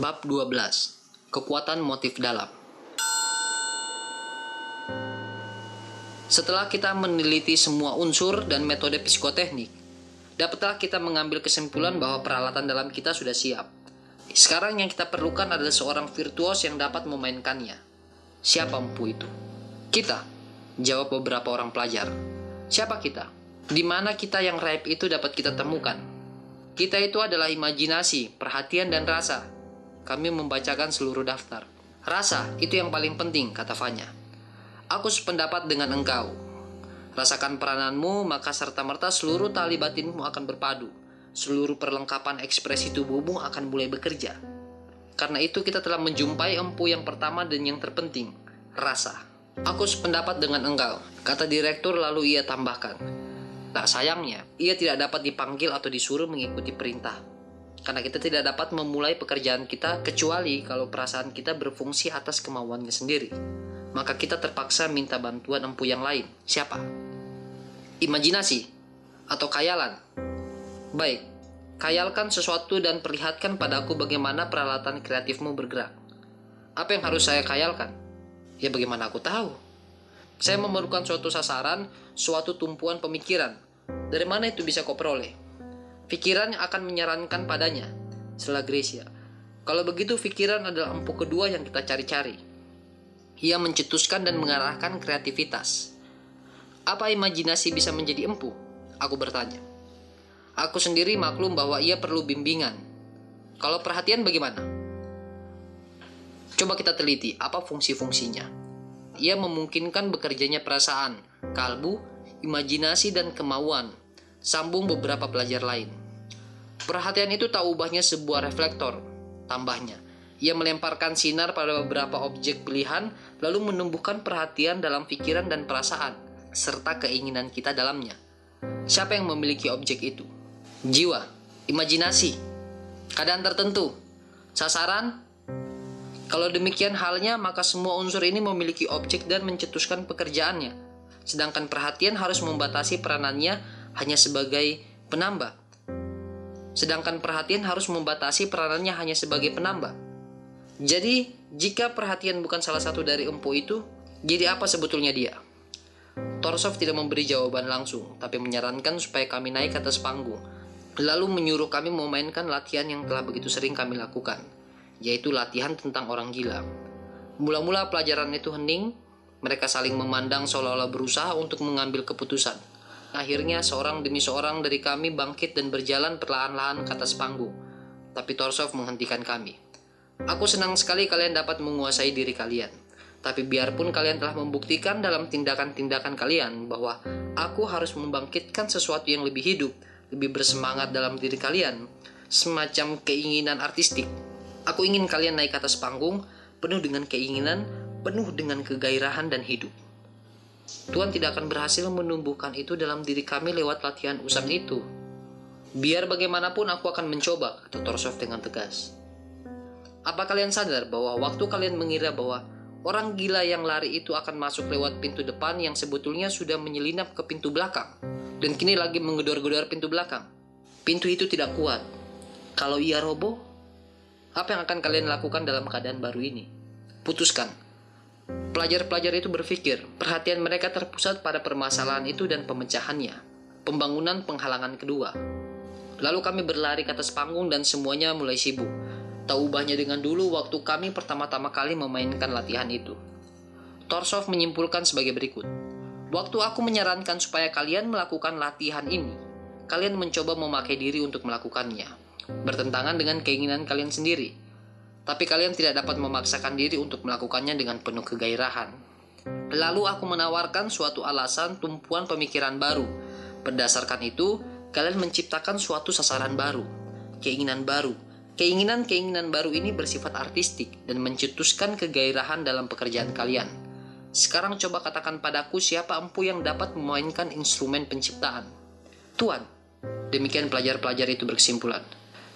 Bab 12. Kekuatan motif dalam. Setelah kita meneliti semua unsur dan metode psikoteknik, dapatlah kita mengambil kesimpulan bahwa peralatan dalam kita sudah siap. Sekarang yang kita perlukan adalah seorang virtuos yang dapat memainkannya. Siapa empu itu? Kita, jawab beberapa orang pelajar. Siapa kita? Di mana kita yang raib itu dapat kita temukan? Kita itu adalah imajinasi, perhatian, dan rasa. Kami membacakan seluruh daftar. Rasa, itu yang paling penting, kata Fanya. Aku sependapat dengan engkau. Rasakan perananmu, maka serta-merta seluruh tali batinmu akan berpadu. Seluruh perlengkapan ekspresi tubuhmu akan mulai bekerja. Karena itu kita telah menjumpai empu yang pertama dan yang terpenting, rasa. Aku sependapat dengan engkau, kata direktur lalu ia tambahkan. Tak sayangnya, ia tidak dapat dipanggil atau disuruh mengikuti perintah. Karena kita tidak dapat memulai pekerjaan kita kecuali kalau perasaan kita berfungsi atas kemauannya sendiri. Maka kita terpaksa minta bantuan empu yang lain. Siapa? Imajinasi atau kayalan. Baik, kayalkan sesuatu dan perlihatkan padaku bagaimana peralatan kreatifmu bergerak. Apa yang harus saya kayalkan? Ya bagaimana aku tahu? Saya memerlukan suatu sasaran, suatu tumpuan pemikiran. Dari mana itu bisa kau peroleh? Pikiran yang akan menyarankan padanya. Setelah Gracia. Kalau begitu pikiran adalah empu kedua yang kita cari-cari. Ia mencetuskan dan mengarahkan kreativitas. Apa imajinasi bisa menjadi empu? Aku bertanya. Aku sendiri maklum bahwa ia perlu bimbingan. Kalau perhatian bagaimana? Coba kita teliti apa fungsi-fungsinya ia memungkinkan bekerjanya perasaan, kalbu, imajinasi, dan kemauan. Sambung beberapa pelajar lain. Perhatian itu tak ubahnya sebuah reflektor, tambahnya. Ia melemparkan sinar pada beberapa objek pilihan, lalu menumbuhkan perhatian dalam pikiran dan perasaan, serta keinginan kita dalamnya. Siapa yang memiliki objek itu? Jiwa, imajinasi, keadaan tertentu, sasaran, kalau demikian halnya, maka semua unsur ini memiliki objek dan mencetuskan pekerjaannya. Sedangkan perhatian harus membatasi peranannya hanya sebagai penambah. Sedangkan perhatian harus membatasi peranannya hanya sebagai penambah. Jadi, jika perhatian bukan salah satu dari empu itu, jadi apa sebetulnya dia? Torsov tidak memberi jawaban langsung, tapi menyarankan supaya kami naik ke atas panggung, lalu menyuruh kami memainkan latihan yang telah begitu sering kami lakukan yaitu latihan tentang orang gila. Mula-mula pelajaran itu hening, mereka saling memandang seolah-olah berusaha untuk mengambil keputusan. Akhirnya seorang demi seorang dari kami bangkit dan berjalan perlahan-lahan ke atas panggung. Tapi Torsov menghentikan kami. Aku senang sekali kalian dapat menguasai diri kalian. Tapi biarpun kalian telah membuktikan dalam tindakan-tindakan kalian bahwa aku harus membangkitkan sesuatu yang lebih hidup, lebih bersemangat dalam diri kalian, semacam keinginan artistik Aku ingin kalian naik ke atas panggung penuh dengan keinginan, penuh dengan kegairahan dan hidup. Tuhan tidak akan berhasil menumbuhkan itu dalam diri kami lewat latihan usang itu. Biar bagaimanapun aku akan mencoba, kata Torsov dengan tegas. Apa kalian sadar bahwa waktu kalian mengira bahwa orang gila yang lari itu akan masuk lewat pintu depan yang sebetulnya sudah menyelinap ke pintu belakang dan kini lagi menggedor-gedor pintu belakang? Pintu itu tidak kuat. Kalau ia roboh, apa yang akan kalian lakukan dalam keadaan baru ini? Putuskan. Pelajar-pelajar itu berpikir, perhatian mereka terpusat pada permasalahan itu dan pemecahannya. Pembangunan penghalangan kedua. Lalu kami berlari ke atas panggung dan semuanya mulai sibuk. Tak ubahnya dengan dulu waktu kami pertama-tama kali memainkan latihan itu. Torsov menyimpulkan sebagai berikut. Waktu aku menyarankan supaya kalian melakukan latihan ini, kalian mencoba memakai diri untuk melakukannya bertentangan dengan keinginan kalian sendiri. Tapi kalian tidak dapat memaksakan diri untuk melakukannya dengan penuh kegairahan. Lalu aku menawarkan suatu alasan tumpuan pemikiran baru. Berdasarkan itu, kalian menciptakan suatu sasaran baru, keinginan baru. Keinginan-keinginan baru ini bersifat artistik dan mencetuskan kegairahan dalam pekerjaan kalian. Sekarang coba katakan padaku siapa empu yang dapat memainkan instrumen penciptaan. Tuan, demikian pelajar-pelajar itu berkesimpulan.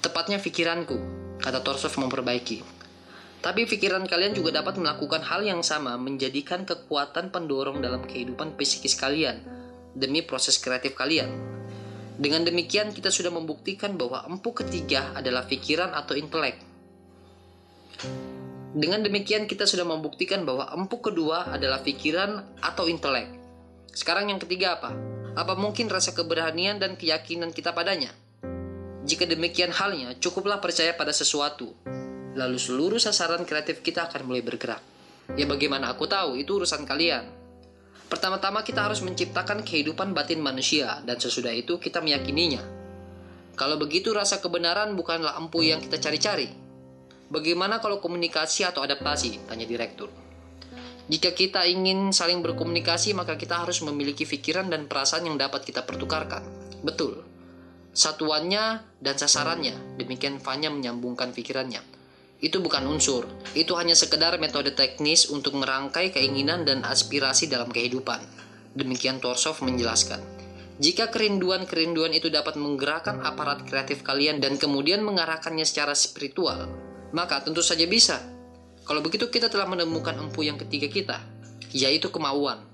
Tepatnya pikiranku, kata Torsov memperbaiki. Tapi pikiran kalian juga dapat melakukan hal yang sama, menjadikan kekuatan pendorong dalam kehidupan psikis kalian demi proses kreatif kalian. Dengan demikian, kita sudah membuktikan bahwa empu ketiga adalah pikiran atau intelek. Dengan demikian kita sudah membuktikan bahwa empuk kedua adalah pikiran atau intelek. Sekarang yang ketiga apa? Apa mungkin rasa keberanian dan keyakinan kita padanya? Jika demikian halnya, cukuplah percaya pada sesuatu. Lalu seluruh sasaran kreatif kita akan mulai bergerak. Ya bagaimana aku tahu, itu urusan kalian. Pertama-tama kita harus menciptakan kehidupan batin manusia, dan sesudah itu kita meyakininya. Kalau begitu rasa kebenaran bukanlah empu yang kita cari-cari. Bagaimana kalau komunikasi atau adaptasi? Tanya direktur. Jika kita ingin saling berkomunikasi, maka kita harus memiliki pikiran dan perasaan yang dapat kita pertukarkan. Betul satuannya dan sasarannya. Demikian Fanya menyambungkan pikirannya. Itu bukan unsur, itu hanya sekedar metode teknis untuk merangkai keinginan dan aspirasi dalam kehidupan. Demikian Torsov menjelaskan. Jika kerinduan-kerinduan itu dapat menggerakkan aparat kreatif kalian dan kemudian mengarahkannya secara spiritual, maka tentu saja bisa. Kalau begitu kita telah menemukan empu yang ketiga kita, yaitu kemauan.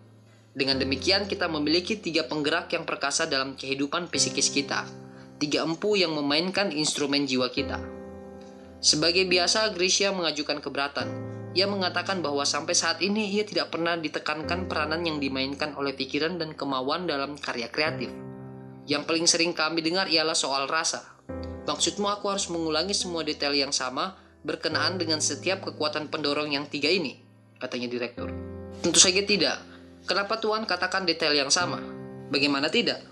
Dengan demikian kita memiliki tiga penggerak yang perkasa dalam kehidupan psikis kita, tiga empu yang memainkan instrumen jiwa kita. Sebagai biasa, Grisha mengajukan keberatan. Ia mengatakan bahwa sampai saat ini ia tidak pernah ditekankan peranan yang dimainkan oleh pikiran dan kemauan dalam karya kreatif. Yang paling sering kami dengar ialah soal rasa. Maksudmu aku harus mengulangi semua detail yang sama berkenaan dengan setiap kekuatan pendorong yang tiga ini, katanya direktur. Tentu saja tidak. Kenapa Tuhan katakan detail yang sama? Bagaimana tidak?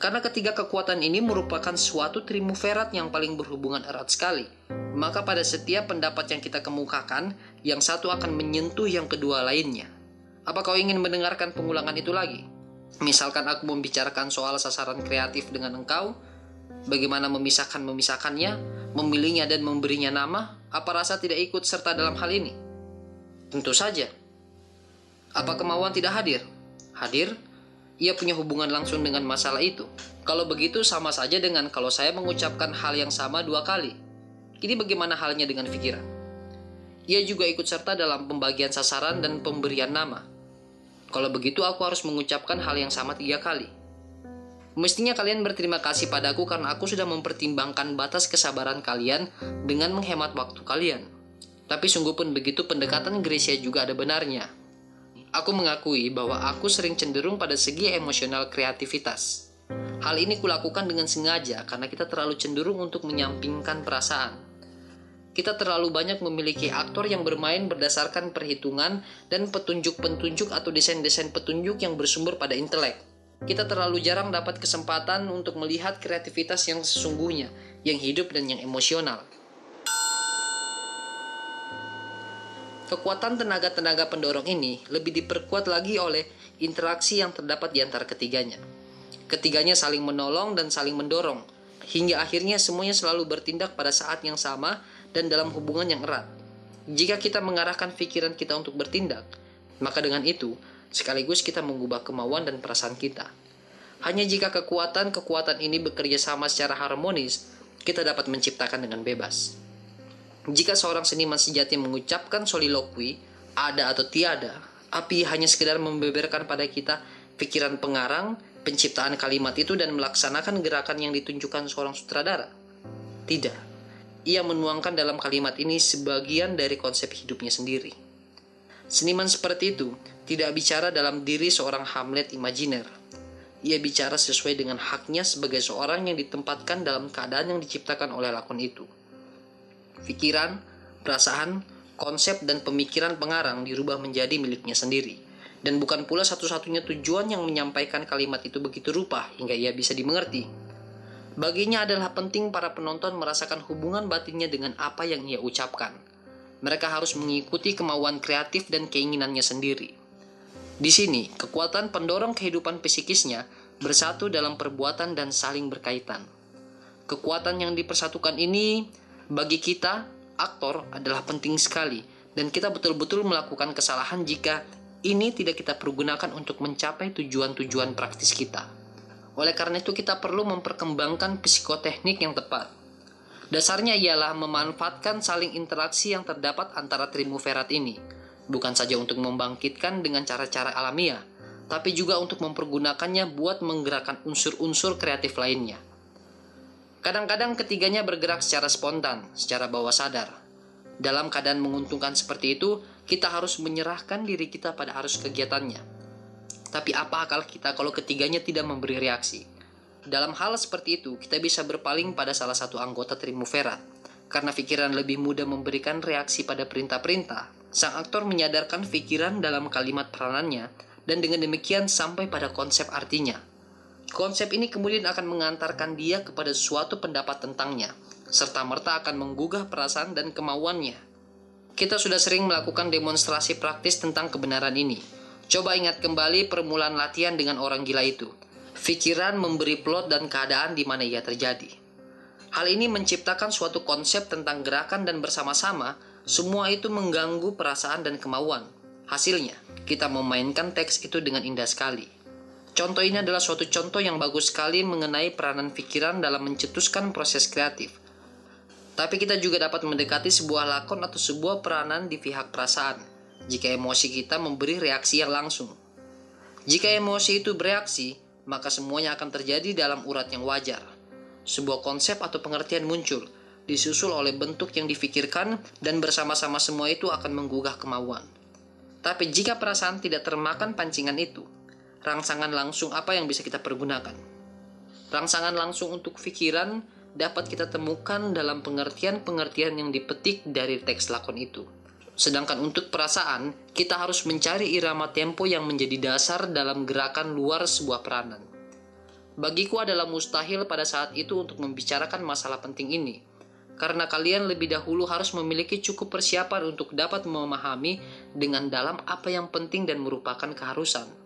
Karena ketiga kekuatan ini merupakan suatu triumvirat yang paling berhubungan erat sekali. Maka pada setiap pendapat yang kita kemukakan, yang satu akan menyentuh yang kedua lainnya. Apa kau ingin mendengarkan pengulangan itu lagi? Misalkan aku membicarakan soal sasaran kreatif dengan engkau, bagaimana memisahkan-memisahkannya, memilihnya dan memberinya nama, apa rasa tidak ikut serta dalam hal ini? Tentu saja. Apa kemauan tidak hadir? Hadir, ia punya hubungan langsung dengan masalah itu. Kalau begitu sama saja dengan kalau saya mengucapkan hal yang sama dua kali. Ini bagaimana halnya dengan pikiran? Ia juga ikut serta dalam pembagian sasaran dan pemberian nama. Kalau begitu aku harus mengucapkan hal yang sama tiga kali. Mestinya kalian berterima kasih padaku karena aku sudah mempertimbangkan batas kesabaran kalian dengan menghemat waktu kalian. Tapi sungguh pun begitu pendekatan Gracia juga ada benarnya. Aku mengakui bahwa aku sering cenderung pada segi emosional kreativitas. Hal ini kulakukan dengan sengaja karena kita terlalu cenderung untuk menyampingkan perasaan. Kita terlalu banyak memiliki aktor yang bermain berdasarkan perhitungan dan petunjuk-petunjuk atau desain-desain petunjuk yang bersumber pada intelek. Kita terlalu jarang dapat kesempatan untuk melihat kreativitas yang sesungguhnya, yang hidup dan yang emosional. Kekuatan tenaga-tenaga pendorong ini lebih diperkuat lagi oleh interaksi yang terdapat di antara ketiganya. Ketiganya saling menolong dan saling mendorong, hingga akhirnya semuanya selalu bertindak pada saat yang sama dan dalam hubungan yang erat. Jika kita mengarahkan pikiran kita untuk bertindak, maka dengan itu sekaligus kita mengubah kemauan dan perasaan kita. Hanya jika kekuatan-kekuatan ini bekerja sama secara harmonis, kita dapat menciptakan dengan bebas. Jika seorang seniman sejati mengucapkan soliloquy, ada atau tiada, api hanya sekedar membeberkan pada kita pikiran pengarang, penciptaan kalimat itu dan melaksanakan gerakan yang ditunjukkan seorang sutradara. Tidak. Ia menuangkan dalam kalimat ini sebagian dari konsep hidupnya sendiri. Seniman seperti itu tidak bicara dalam diri seorang Hamlet imajiner. Ia bicara sesuai dengan haknya sebagai seorang yang ditempatkan dalam keadaan yang diciptakan oleh lakon itu pikiran, perasaan, konsep, dan pemikiran pengarang dirubah menjadi miliknya sendiri. Dan bukan pula satu-satunya tujuan yang menyampaikan kalimat itu begitu rupa hingga ia bisa dimengerti. Baginya adalah penting para penonton merasakan hubungan batinnya dengan apa yang ia ucapkan. Mereka harus mengikuti kemauan kreatif dan keinginannya sendiri. Di sini, kekuatan pendorong kehidupan psikisnya bersatu dalam perbuatan dan saling berkaitan. Kekuatan yang dipersatukan ini bagi kita, aktor adalah penting sekali dan kita betul-betul melakukan kesalahan jika ini tidak kita pergunakan untuk mencapai tujuan-tujuan praktis kita. Oleh karena itu kita perlu memperkembangkan psikoteknik yang tepat. Dasarnya ialah memanfaatkan saling interaksi yang terdapat antara triumvirat ini, bukan saja untuk membangkitkan dengan cara-cara alamiah, tapi juga untuk mempergunakannya buat menggerakkan unsur-unsur kreatif lainnya. Kadang-kadang ketiganya bergerak secara spontan, secara bawah sadar. Dalam keadaan menguntungkan seperti itu, kita harus menyerahkan diri kita pada arus kegiatannya. Tapi apa akal kita kalau ketiganya tidak memberi reaksi? Dalam hal seperti itu, kita bisa berpaling pada salah satu anggota triumvirat. Karena pikiran lebih mudah memberikan reaksi pada perintah-perintah, sang aktor menyadarkan pikiran dalam kalimat peranannya, dan dengan demikian sampai pada konsep artinya. Konsep ini kemudian akan mengantarkan dia kepada suatu pendapat tentangnya, serta-merta akan menggugah perasaan dan kemauannya. Kita sudah sering melakukan demonstrasi praktis tentang kebenaran ini. Coba ingat kembali permulaan latihan dengan orang gila itu. Pikiran memberi plot dan keadaan di mana ia terjadi. Hal ini menciptakan suatu konsep tentang gerakan dan bersama-sama, semua itu mengganggu perasaan dan kemauan. Hasilnya, kita memainkan teks itu dengan indah sekali. Contoh ini adalah suatu contoh yang bagus sekali mengenai peranan pikiran dalam mencetuskan proses kreatif. Tapi kita juga dapat mendekati sebuah lakon atau sebuah peranan di pihak perasaan jika emosi kita memberi reaksi yang langsung. Jika emosi itu bereaksi, maka semuanya akan terjadi dalam urat yang wajar. Sebuah konsep atau pengertian muncul, disusul oleh bentuk yang difikirkan dan bersama-sama semua itu akan menggugah kemauan. Tapi jika perasaan tidak termakan pancingan itu, rangsangan langsung apa yang bisa kita pergunakan? Rangsangan langsung untuk pikiran dapat kita temukan dalam pengertian-pengertian yang dipetik dari teks lakon itu. Sedangkan untuk perasaan, kita harus mencari irama tempo yang menjadi dasar dalam gerakan luar sebuah peranan. Bagiku adalah mustahil pada saat itu untuk membicarakan masalah penting ini, karena kalian lebih dahulu harus memiliki cukup persiapan untuk dapat memahami dengan dalam apa yang penting dan merupakan keharusan.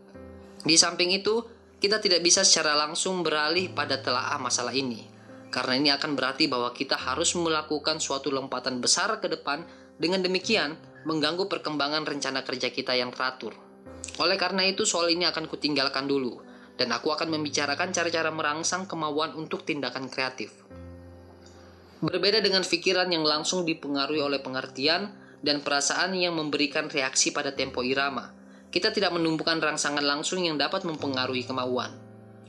Di samping itu, kita tidak bisa secara langsung beralih pada telaah masalah ini karena ini akan berarti bahwa kita harus melakukan suatu lompatan besar ke depan, dengan demikian mengganggu perkembangan rencana kerja kita yang teratur. Oleh karena itu, soal ini akan kutinggalkan dulu, dan aku akan membicarakan cara-cara merangsang kemauan untuk tindakan kreatif. Berbeda dengan pikiran yang langsung dipengaruhi oleh pengertian dan perasaan yang memberikan reaksi pada tempo irama, kita tidak menumbuhkan rangsangan langsung yang dapat mempengaruhi kemauan.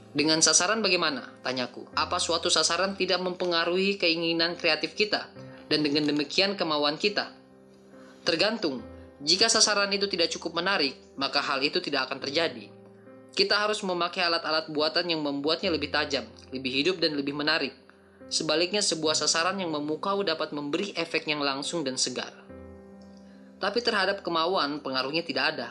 Dengan sasaran bagaimana? Tanyaku. Apa suatu sasaran tidak mempengaruhi keinginan kreatif kita? Dan dengan demikian kemauan kita? Tergantung. Jika sasaran itu tidak cukup menarik, maka hal itu tidak akan terjadi. Kita harus memakai alat-alat buatan yang membuatnya lebih tajam, lebih hidup, dan lebih menarik. Sebaliknya, sebuah sasaran yang memukau dapat memberi efek yang langsung dan segar. Tapi terhadap kemauan, pengaruhnya tidak ada.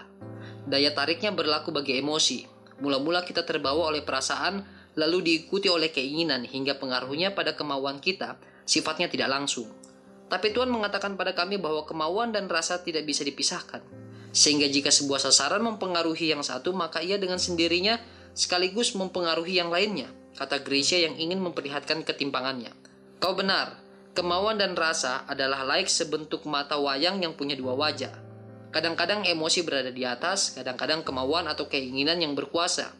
Daya tariknya berlaku bagi emosi, Mula-mula kita terbawa oleh perasaan, lalu diikuti oleh keinginan hingga pengaruhnya pada kemauan kita sifatnya tidak langsung. Tapi Tuhan mengatakan pada kami bahwa kemauan dan rasa tidak bisa dipisahkan. Sehingga jika sebuah sasaran mempengaruhi yang satu, maka ia dengan sendirinya sekaligus mempengaruhi yang lainnya, kata Gracia yang ingin memperlihatkan ketimpangannya. Kau benar, kemauan dan rasa adalah laik sebentuk mata wayang yang punya dua wajah. Kadang-kadang emosi berada di atas, kadang-kadang kemauan atau keinginan yang berkuasa.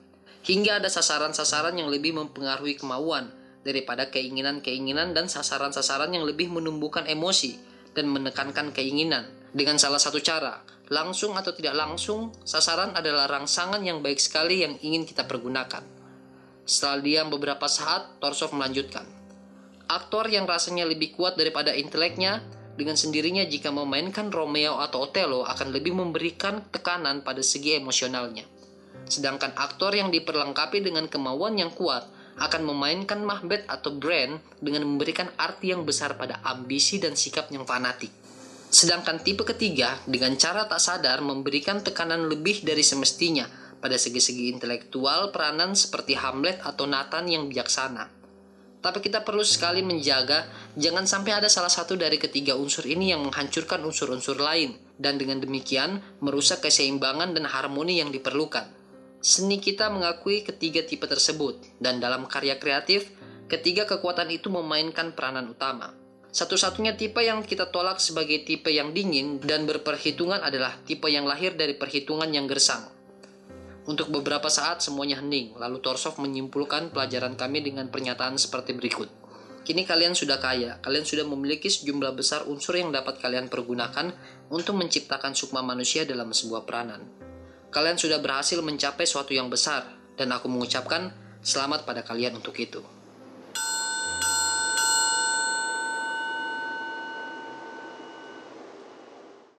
Hingga ada sasaran-sasaran yang lebih mempengaruhi kemauan daripada keinginan-keinginan dan sasaran-sasaran yang lebih menumbuhkan emosi dan menekankan keinginan. Dengan salah satu cara, langsung atau tidak langsung, sasaran adalah rangsangan yang baik sekali yang ingin kita pergunakan. Setelah diam beberapa saat, Torsov melanjutkan. Aktor yang rasanya lebih kuat daripada inteleknya dengan sendirinya jika memainkan Romeo atau Othello akan lebih memberikan tekanan pada segi emosionalnya. Sedangkan aktor yang diperlengkapi dengan kemauan yang kuat akan memainkan Macbeth atau Brand dengan memberikan arti yang besar pada ambisi dan sikap yang fanatik. Sedangkan tipe ketiga dengan cara tak sadar memberikan tekanan lebih dari semestinya pada segi-segi intelektual peranan seperti Hamlet atau Nathan yang bijaksana tapi kita perlu sekali menjaga jangan sampai ada salah satu dari ketiga unsur ini yang menghancurkan unsur-unsur lain dan dengan demikian merusak keseimbangan dan harmoni yang diperlukan. Seni kita mengakui ketiga tipe tersebut dan dalam karya kreatif, ketiga kekuatan itu memainkan peranan utama. Satu-satunya tipe yang kita tolak sebagai tipe yang dingin dan berperhitungan adalah tipe yang lahir dari perhitungan yang gersang. Untuk beberapa saat semuanya hening, lalu Torsov menyimpulkan pelajaran kami dengan pernyataan seperti berikut. Kini kalian sudah kaya, kalian sudah memiliki sejumlah besar unsur yang dapat kalian pergunakan untuk menciptakan sukma manusia dalam sebuah peranan. Kalian sudah berhasil mencapai suatu yang besar, dan aku mengucapkan selamat pada kalian untuk itu.